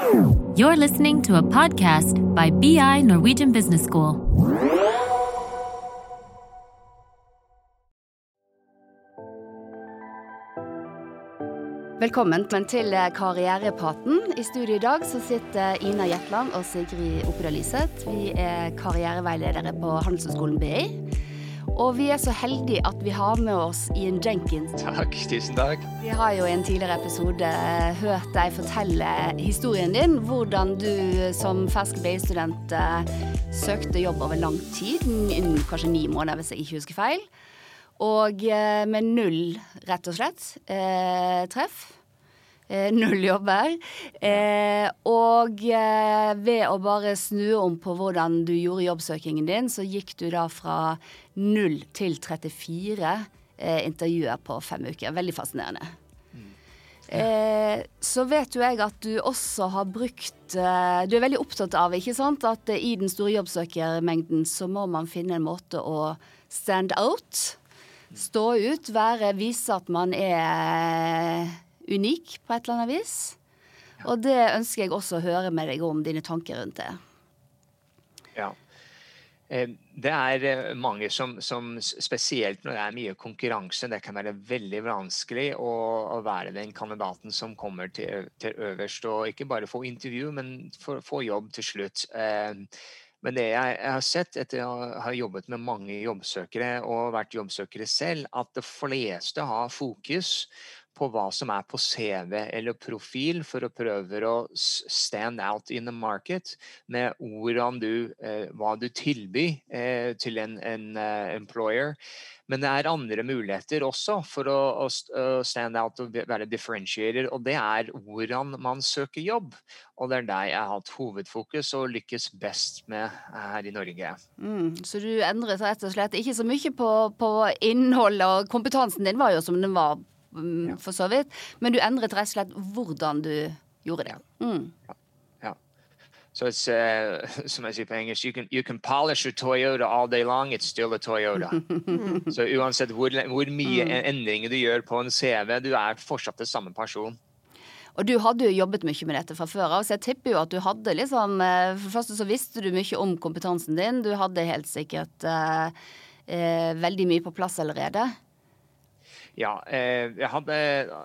You're listening to a podcast by BI Norwegian Business School. Velkommen til Karrierepraten. I studio i dag sitter Ina Jetland og Sigrid Oppedal Lyseth. Vi er karriereveiledere på Handelshøyskolen BI. Og vi er så heldige at vi har med oss Ian Jenkins. Takk, tusen takk. Vi har jo i en tidligere episode hørt deg fortelle historien din. Hvordan du som fersk BI-student eh, søkte jobb over lang tid, innen kanskje ni måneder hvis jeg ikke husker feil. Og eh, med null, rett og slett, eh, treff. Eh, null jobber. Eh, og eh, ved å bare snu om på hvordan du gjorde jobbsøkingen din, så gikk du da fra 0 til 34 eh, intervjuer på fem uker. Veldig fascinerende. Eh, så vet jo jeg at du også har brukt eh, Du er veldig opptatt av ikke sant, at i den store jobbsøkermengden så må man finne en måte å stand out stå ut, være, vise at man er unik på et eller annet vis. Og det ønsker jeg også å høre med deg om dine tanker rundt det. Ja. Eh, det er eh, mange som, som, spesielt når det er mye konkurranse, det kan være veldig vanskelig å, å være den kandidaten som kommer til, til, øverst og ikke bare få intervju, men få jobb til slutt. Eh, men det jeg, jeg, har sett etter å ha jobbet med mange jobbsøkere og vært jobbsøkere selv, at de fleste har fokus på hva som er på CV eller profil for å prøve å stand out in the market med du, eh, hva du tilbyr eh, til en, en uh, employer. Men det er andre muligheter også for å, å stand out og være differentiator, og det er hvordan man søker jobb. Og det er der jeg har hatt hovedfokus og lykkes best med her i Norge. Mm, så du endret rett og slett ikke så mye på, på innholdet, og kompetansen din var jo som den var Mm, for så vidt. Men du endret rett og slett hvordan du gjorde det. Mm. So it's uh, som jeg sier på engelsk, you can, you can polish a Toyota all day long, it's still a Toyota. Så uansett hvor, hvor mye mm. endringer du gjør på en CV, du er fortsatt det samme person. Og du hadde jo jobbet mye med dette fra før av, så jeg tipper jo at du hadde liksom eh, For det første så visste du mye om kompetansen din. Du hadde helt sikkert eh, eh, veldig mye på plass allerede. Ja, eh, jeg hadde,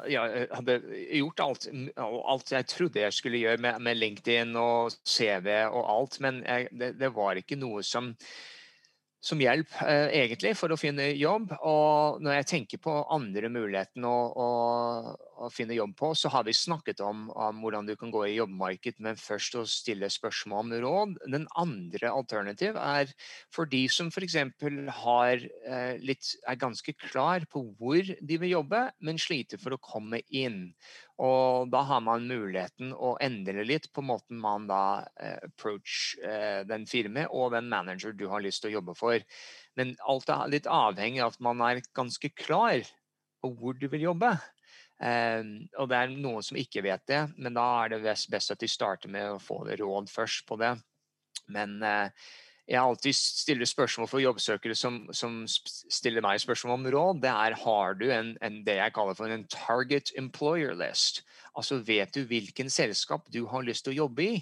jeg hadde, gjort alt, alt jeg trodde jeg skulle gjøre med, med LinkedIn og CV og alt, men jeg, det, det, var ikke noe som, som hjelp eh, egentlig for å finne jobb. Og når jeg tenker på andre muligheter å, å, å, finne jobb på, så har vi snakket om, om, hvordan du kan gå i jobbmarked, men først å stille spørsmål om råd. Den andre alternativ er for de som f.eks. har eh, er ganske klar på hvor de vil jobbe, men sliter for å komme inn. Og da har man muligheten å endre litt på måten man da eh, approach eh, den firmaet og den manager du har lyst til å jobbe for. Men alt er litt avhengig av at man er ganske klar på hvor du vil jobbe. Um, og det er noen som ikke vet det, men da er det best, best at de starter med å få råd først på det. Men uh, jeg alltid stiller spørsmål for jobbsøkere som, som, stiller meg spørsmål om råd. Det er har du en, en, det jeg kaller for en target employer list. Altså vet du hvilken selskap du har lyst til å jobbe i?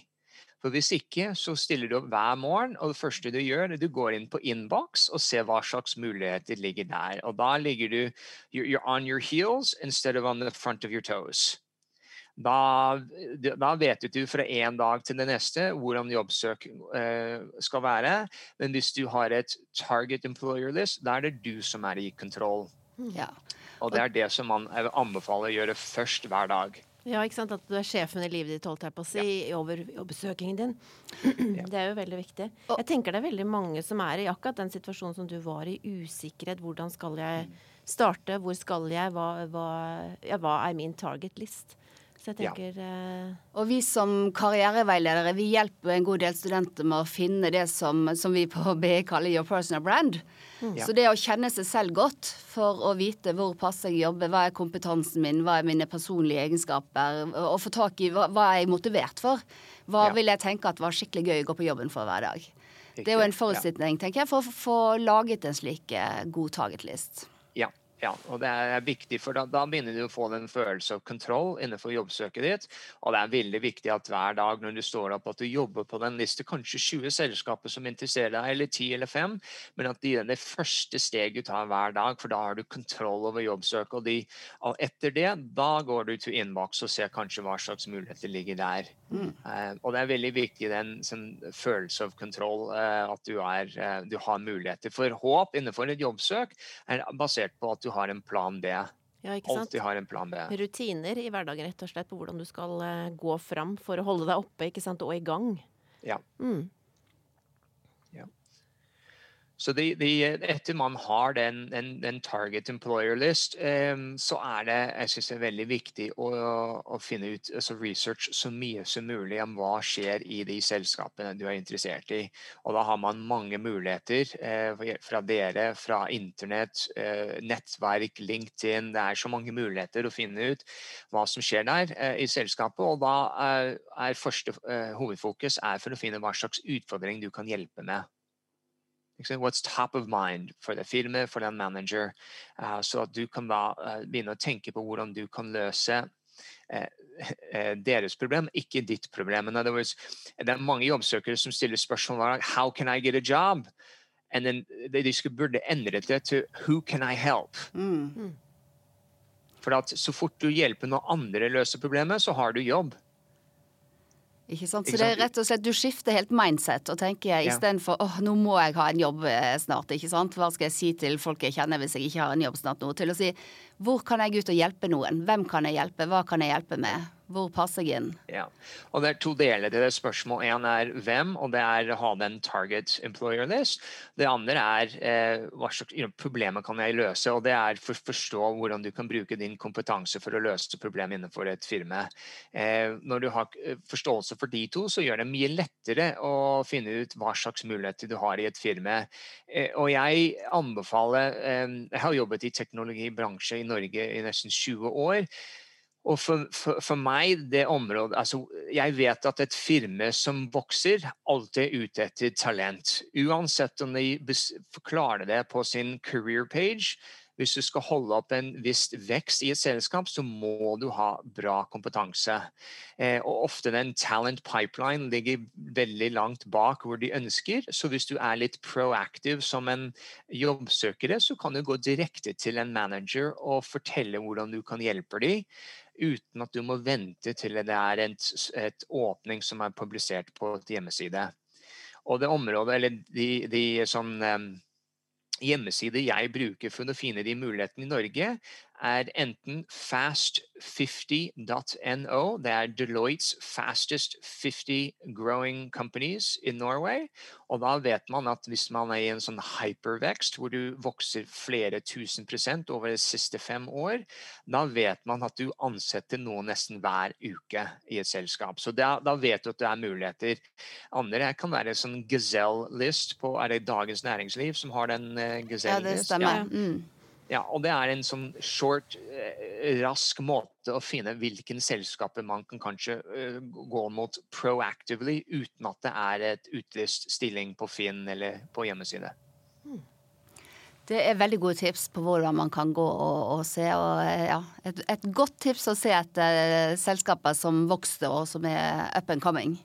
For Hvis ikke, så stiller du opp hver morgen, og det første du gjør, er du går inn på innboks og ser hva slags muligheter ligger der. Og da ligger du you're on your heels instead of on the front of your toes. Da, da vet du fra en dag til den neste hvordan jobbsøk eh, skal være. Men hvis du har et target employer list, da er det du som er i kontroll. Ja. Og det er det som man anbefaler å gjøre først hver dag. Ja, ikke sant? At du er sjefen i livet ditt, holdt jeg på å si, ja. over jobbsøkingen din. Ja. Det er jo veldig viktig. Jeg tenker det er veldig mange som er i akkurat den situasjonen som du var i, usikkerhet. Hvordan skal jeg starte? Hvor skal jeg? Hva, hva, ja, hva er min target list? Så jeg tenker ja. uh... Og vi som karriereveiledere vi hjelper en god del studenter med å finne det som, som vi på BI kaller your personal brand. Mm. Så det å kjenne seg selv godt for å vite hvor passer jeg jobber, hva er kompetansen min, hva er mine personlige egenskaper, og få tak i hva, hva er jeg motivert for. Hva ja. vil jeg tenke at var skikkelig gøy å gå på jobben for hver dag. Det er jo en forutsetning, tenker jeg, for å få laget en slik uh, god target list. Ja, og det er viktig, for da, da, begynner du å få den følelse av kontroll innenfor jobbsøket ditt. Og det er veldig viktig at hver dag når du står opp, at du jobber på den liste, kanskje 20 selskaper som interesserer deg, eller 10 eller 5, men at det er det første steget du tar hver dag, for da har du kontroll over jobbsøket. Og, de, og etter det, da går du til innboks og ser kanskje hva slags muligheter ligger der. Mm. Uh, og det er veldig viktig den sånn, følelse av kontroll, uh, at du, er, uh, du har muligheter. For håp innenfor et jobbsøk er basert på at du har en plan B. Ja, ikke sant? Alltid har en plan B. Rutiner i hverdagen rett og slett på hvordan du skal uh, gå fram for å holde deg oppe ikke sant? og i gang. Ja. Mm. Så de, de, etter man har den, den, den target employer list, um, så er det jeg synes det er veldig viktig å, å finne ut altså research så mye som mulig om hva skjer i de selskapene du er interessert i. Og da har man mange muligheter uh, fra dere, fra internett, uh, nettverk, LinkedIn. Det er så mange muligheter å finne ut hva som skjer der uh, i selskapet. Og da er første hovedfokus er for å finne hva slags utfordring du kan hjelpe med. What's top of mind for det firmaet, for den manager. Uh, så at du kan da uh, begynne å tenke på hvordan du kan løse uh, deres problem, ikke ditt problem. In other words, det er mange jobbsøkere som stiller spørsmål How can I get a job? And then de skulle burde endret det til Who can I help? Mm. For at så fort du hjelper noen andre løse problemet, så har du jobb. Ikke sant? Så det er rett og slett, du skifter helt mindset og tenker ja. istedenfor åh, nå må jeg ha en jobb eh, snart, ikke sant. Hva skal jeg si til folk jeg kjenner hvis jeg ikke har en jobb snart nå? Til å si hvor kan jeg ut og hjelpe noen? Hvem kan jeg hjelpe? Hva kan jeg hjelpe med? Hvor passer jeg inn? Ja, og Det er to deler til det spørsmålet. Én er hvem, og det er å ha den target employer list. Det andre er eh, hva slags problemer kan jeg løse. og Det er for å forstå hvordan du kan bruke din kompetanse for å løse problemer innenfor et firma. Eh, når du har eh, forståelse for de to, så gjør det mye lettere å finne ut hva slags muligheter du har i et firma. Eh, og jeg anbefaler eh, Jeg har jobbet i teknologibransje i Norge i nesten 20 år. Og for, for, for, meg, det området altså, Jeg vet at et firma som vokser, alltid er ute etter talent. Uansett om de klarer det på sin career page. Hvis du skal holde opp en viss vekst i et selskap, så må du ha bra kompetanse. Eh, og ofte den talent pipeline ligger veldig langt bak hvor de ønsker. Så hvis du er litt proactive som en jobbsøkere, så kan du gå direkte til en manager og fortelle hvordan du kan hjelpe dem uten at du må vente til det er et, et åpning som er publisert på et hjemmeside. Og det området, eller de, de sånn hjemmesider jeg bruker for å finne de mulighetene i Norge, er enten fast50.no. Det er Deloittes fastest 50 growing companies in Norway. Og da vet man at hvis man er i en sånn hypervekst, hvor du vokser flere tusen prosent over de siste fem år, da vet man at du ansetter noen nesten hver uke i et selskap. Så da, da vet du at det er muligheter. Andre kan være en sånn Gazelle-list på Er det Dagens Næringsliv som har den uh, Gazelle-list? Ja, det stemmer. Ja. Mm. Ja, og det er en sånn short, eh, rask måte å finne hvilken selskaper man kan kanskje uh, gå mot proactively, uten at det er et utlyst stilling på Finn eller på hjemmeside. Hmm. Det er veldig gode tips på hvordan man kan gå og, og se. Og, eh, ja, et, et, godt tips å se etter selskaper som vokste og som er up and coming.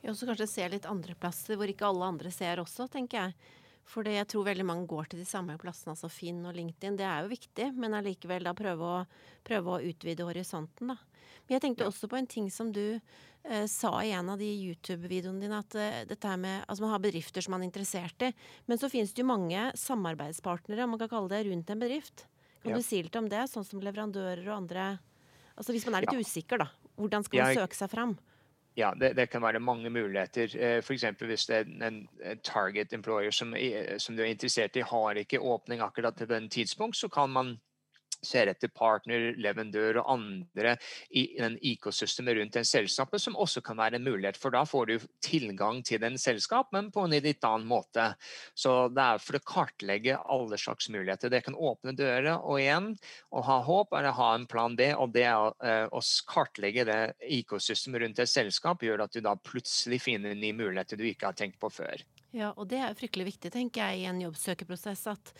Ja, så kanskje se litt andre plasser hvor ikke alle andre ser også, tenker jeg. For jeg tror veldig mange går til de samme plassene, altså Finn og LinkedIn. Det er jo viktig, men allikevel da prøve å, prøve å, utvide horisonten, da. Men jeg tenkte også på en ting som du eh, sa i en av de YouTube-videoene dine, at eh, dette her med Altså man har bedrifter som man er interessert i, men så finnes det jo mange samarbeidspartnere, om man kan kalle det, rundt en bedrift. Kan ja. du si litt om det, sånn som leverandører og andre Altså hvis man er litt ja. usikker, da. Hvordan skal man jeg, søke seg fram? Ja, det, det, kan være mange muligheter. Eh, F.eks. hvis det er en, target employer som, som, du er interessert i, har ikke åpning akkurat til den tidspunkt, så kan man ser etter partner, leverandør og andre i den ekosystemet rundt den selskapet, som også kan være en mulighet. For da får du tilgang til den selskap, men på en litt annen måte. Så det er for å kartlegge alle slags muligheter. Det kan åpne dører, og igjen, å ha håp er å ha en plan B. Og det eh, å kartlegge det ekosystemet rundt et selskap gjør at du da plutselig finner nye muligheter du ikke har tenkt på før. Ja, og det er fryktelig viktig, tenker jeg, i en jobbsøkerprosess. at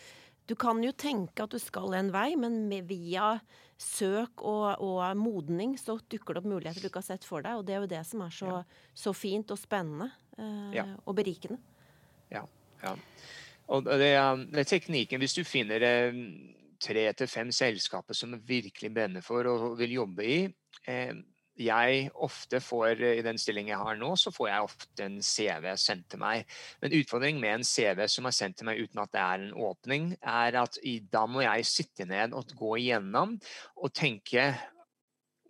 Du kan jo tenke at du skal en vei, men med, via søk og, og, modning så dukker det opp muligheter du ikke har sett for deg. Og det er jo det som er så, ja. så fint og spennende eh, ja. og berikende. Ja. ja. Og det, det, er teknikken. Hvis du finner eh, tre til fem selskaper som virkelig brenner for og vil jobbe i, eh, jeg ofte får, i den stillingen jeg har nå, så får jeg ofte en CV sendt til meg. Men utfordringen med en CV som er sendt til meg uten at det er en åpning, er at da må jeg sitte ned og gå igjennom og tenke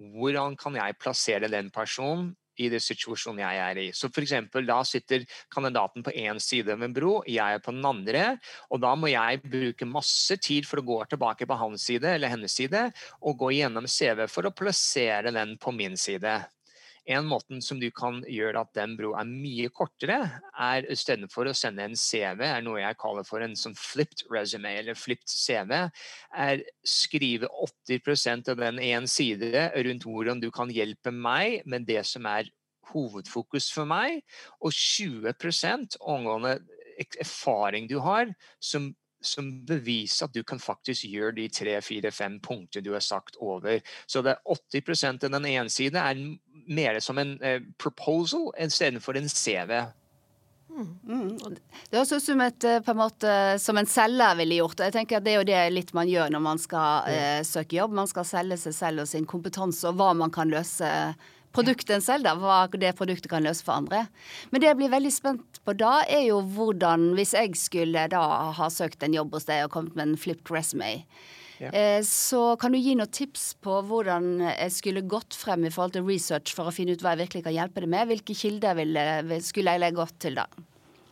hvordan kan jeg plassere den personen i det situasjonen jeg er i. Så eksempel, Da sitter kandidaten på én side av en bro, jeg er på den andre. og Da må jeg bruke masse tid for å gå tilbake på hans side eller hennes side og gå gjennom CV for å plassere den på min side. En måte som du kan gjøre at den bro er mye kortere, er istedenfor å sende en CV, er noe jeg kaller for en sånn flipped resume, eller flipped CV, er skrive 80% av den én side rundt hvordan du kan hjelpe meg med det som er hovedfokus for meg, og 20% angående erfaring du har som som beviser at du kan faktisk gjøre de tre, fire, fem punkter du har sagt over. Så det er 80 av den ene siden er mer som en eh, proposal istedenfor en CV. Mm. Mm. Det høres ut som, et, eh, en måte, som en selger ville gjort. Jeg tenker at Det er jo det litt man gjør når man skal eh, søke jobb. Man skal selge seg selv og sin kompetanse og hva man kan løse produktet en selv, da, hva det produktet kan løse for andre. Men det jeg blir veldig spent på da, er jo hvordan, hvis jeg skulle da ha søkt en jobb hos deg og kommet med en flipped resume, ja. Eh, så kan du gi noen tips på hvordan jeg skulle gått frem i forhold til research for å finne ut hva jeg virkelig kan hjelpe deg med? Hvilke kilder jeg skulle jeg legge opp til da?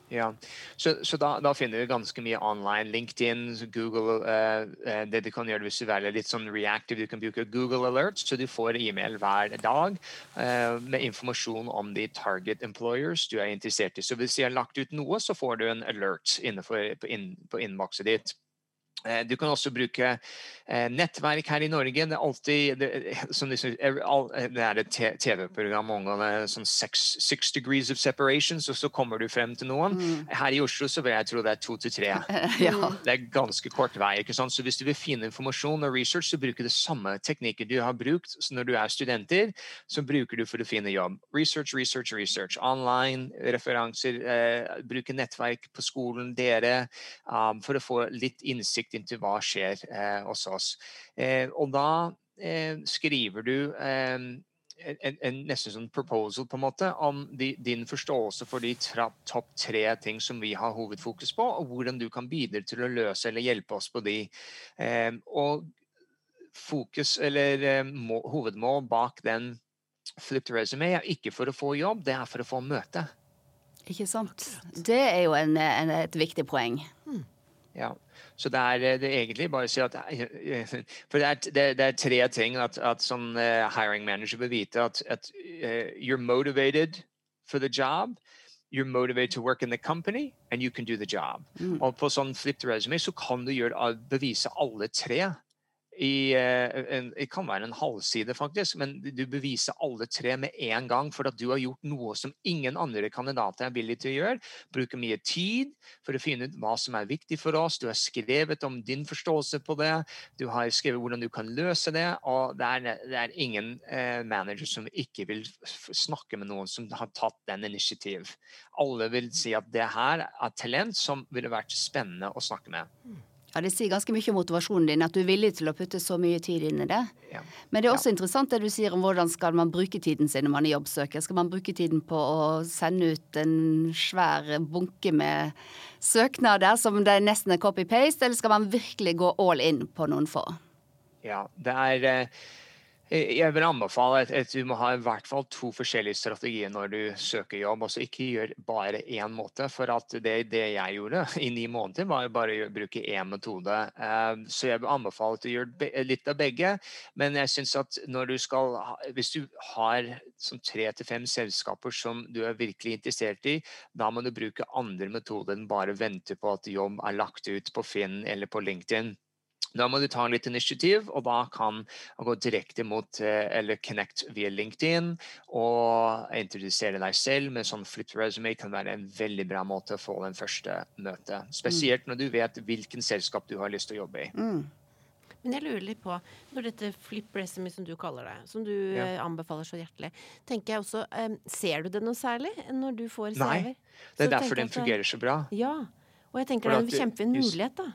Ja, så, så da, da, finner du ganske mye online. LinkedIn, Google. Uh, uh, det du kan gjøre hvis du er litt sånn reactive, du kan bruke Google Alerts, så du får e-mail hver dag eh, med informasjon om de target employers du er interessert i. Så hvis jeg har lagt ut noe, så får du en alert på, inn, på innbokset ditt. Eh, du kan også bruke eh, nettverk her i Norge. Det er alltid det, som det er et TV-program ganger, sånn six, six, degrees of separation, så, så kommer du frem til noen. Mm. Her i Oslo så vil jeg tro det er to til tre. ja. Det er ganske kort vei. ikke sant? Så hvis du vil finne informasjon og research, så bruker du samme teknikker du har brukt så når du er studenter, så bruker du for å finne jobb. Research, research, research. Online, referanser, eh, bruke nettverk på skolen, dere, um, for å få litt innsikt innsikt til hva skjer eh, hos oss. Eh, og da eh, skriver du en, en, nesten sånn proposal på en måte om de, din forståelse for de topp tre ting som vi har hovedfokus på, og hvordan du kan bidra til å løse eller hjelpe oss på de. Eh, og fokus, eller eh, må, hovedmål bak den flipped resume er ikke for å få jobb, det er for å få møte. Ikke sant. Det er jo en, en, et viktig poeng. Hmm. Ja. Så det er, det er, egentlig bare å si at For det er, det, det er tre ting at, at sånn uh, hiring manager bør vite. At, at uh, you're motivated for the job. You're motivated to work in the company, and you can do the job. Mm. Og på sånn flipped resume så kan du gjøre, bevise alle tre i eh, en, Det kan være en halvside, faktisk, men du beviser alle tre med en gang for at du har gjort noe som ingen andre kandidater er villig til å gjøre. Bruker mye tid for å finne ut hva som er viktig for oss. Du har skrevet om din forståelse på det. Du har skrevet hvordan du kan løse det. Og det er, det er ingen eh, manager som ikke vil snakke med noen som har tatt den initiativ. Alle vil si at det her er talent som ville vært spennende å snakke med. Ja, Det sier ganske mye om motivasjonen din, at du er villig til å putte så mye tid inn i det. Ja. Men det er også ja. interessant det du sier om hvordan skal man bruke tiden sin når man er jobbsøker. Skal man bruke tiden på å sende ut en svær bunke med søknader som det nesten er copy-paste, eller skal man virkelig gå all in på noen få? Ja, det er... Eh, jeg vil anbefale at, du må ha i hvert fall to forskjellige strategier når du søker jobb. altså Ikke gjør bare én måte. For det, det jeg gjorde i ni måneder, var bare å bruke én metode. Uh, så jeg vil anbefale at du gjør litt av begge. Men jeg synes at du skal hvis du har sånn tre til fem selskaper som du er virkelig interessert i, da må du bruke andre metoder enn bare vente på at jobb er lagt ut på Finn eller på LinkedIn. Da må du ta litt initiativ, og da kan du gå direkte mot eller connect via LinkedIn og introdusere deg selv med sånn flip resume kan være en veldig bra måte å få den første møtet. Spesielt når du vet hvilken selskap du har lyst til å jobbe i. Mm. Men jeg lurer litt på, når dette flip resume som du kaller det, som du ja. Eh, anbefaler så hjertelig, tenker jeg også um, Ser du det noe særlig når du får CV? Nei, det er derfor den fungerer så bra. Ja, og jeg tenker for det er en kjempefin mulighet, da.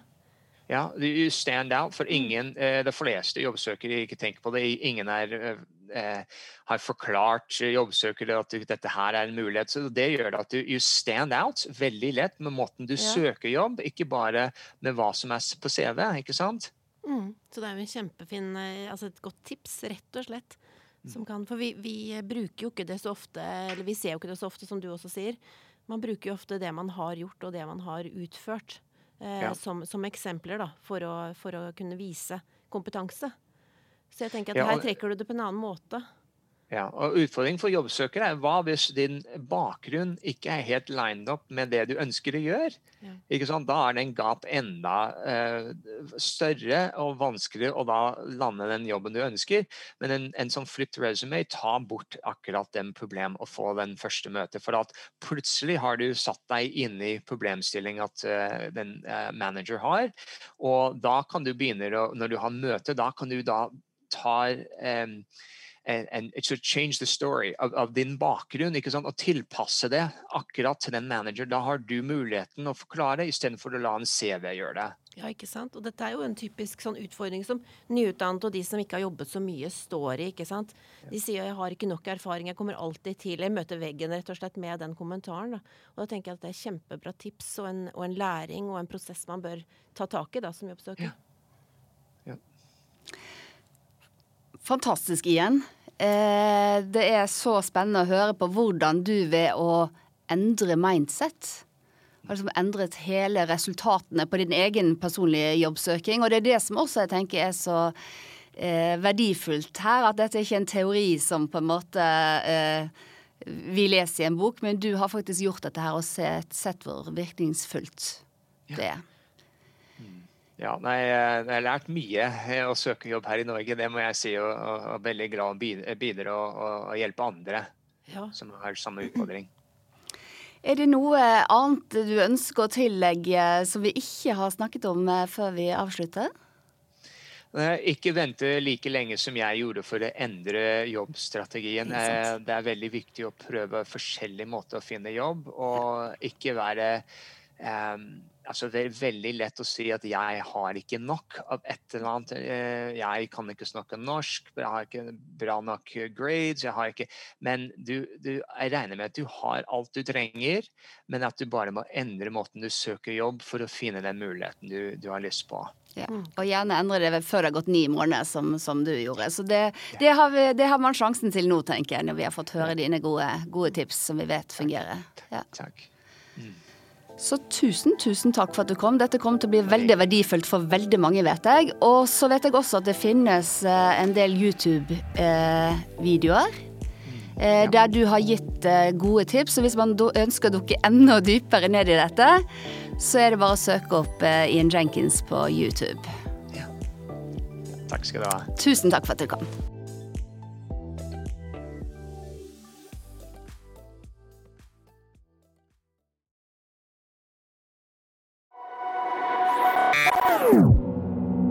Ja, you stand out. For mm. ingen, eh, de fleste jobbsøkere ikke tenker på det. Ingen er, eh, har forklart jobbsøkere at dette her er en mulighet. Så det gjør at du you stand out veldig lett med måten du ja. søker jobb, ikke bare med hva som er på CV. ikke sant? Mm. Så det er jo en kjempefin eh, Altså et godt tips, rett og slett. Som kan, for vi, vi, bruker jo ikke det så ofte, eller vi ser jo ikke det så ofte, som du også sier. Man bruker jo ofte det man har gjort, og det man har utført, eh, ja. som, som, eksempler, da, for å, for å, kunne vise kompetanse. Så jeg tenker at ja, og, her trekker du det på en annen måte. Ja, og Utfordringen for jobbsøkere er hva hvis din bakgrunn ikke er helt lined up med det du ønsker å gjøre? Ja. Ikke sant? Da er den gap enda eh, større og vanskeligere å da lande den jobben du ønsker. Men en, en sånn flipped resume tar bort akkurat den problem å få den første møtet. For at plutselig har du satt deg inn i problemstilling at eh, den eh, manager har, og da kan du begynne å Når du har møte, da kan du da ta um, and, and to change the story av, av din bakgrunn ikke sant? og tilpasse det akkurat til den manager. Da har du muligheten å forklare istedenfor å la en CV gjøre det. Ja, ikke sant? Og dette er jo en typisk sånn utfordring som nyutdannede og de som ikke har jobbet så mye, står i. ikke sant? De sier 'jeg har ikke nok erfaring, jeg kommer alltid til'. Jeg møter veggen rett og slett med den kommentaren. Da. Og da tenker jeg at det er kjempebra tips og en, og en læring og en prosess man bør ta tak i da, som jobbsøker. Ja. Fantastisk igjen. Eh, det er så spennende å høre på hvordan du ved å endre mindset har liksom endret hele resultatene på din egen personlige jobbsøking. Og det er det som også jeg tenker er så eh, verdifullt her. At dette er ikke en teori som på en måte eh, vi leser i en bok, men du har faktisk gjort dette her og sett, sett hvor virkningsfullt det er. Ja, nei, Jeg har lært mye å søke jobb her i Norge, det må jeg si. Og, og, veldig glad å bidra og, og, hjelpe andre ja. som har samme utfordring. Er det noe annet du ønsker å tillegge som vi ikke har snakket om eh, før vi avslutter? Ikke vente like lenge som jeg gjorde for å endre jobbstrategien. Det er veldig viktig å prøve forskjellige måter å finne jobb, og ikke være um, altså Det er veldig lett å si at jeg har ikke nok av et eller annet. Eh, jeg kan ikke snakke norsk, jeg har ikke bra nok grades. jeg har ikke, Men du, du, jeg regner med at du har alt du trenger, men at du bare må endre måten du søker jobb for å finne den muligheten du, du har lyst på. Ja. Og gjerne endre det før det har gått ni måneder, som, som du gjorde. Så det, det, har vi, det, har man sjansen til nå, tenker jeg, når vi har fått høre dine gode, gode tips som vi vet fungerer. Ja. Takk. Mm. Så tusen, tusen takk for at du kom. Dette kommer til å bli veldig verdifullt for veldig mange, vet jeg. Og så vet jeg også at det finnes eh, en del YouTube-videoer. Eh, der du har gitt eh, gode tips. Og hvis man ønsker å dukke enda dypere ned i dette, så er det bare å søke opp Ian Jenkins på YouTube. Ja. Takk skal du ha. Tusen takk for at du kom.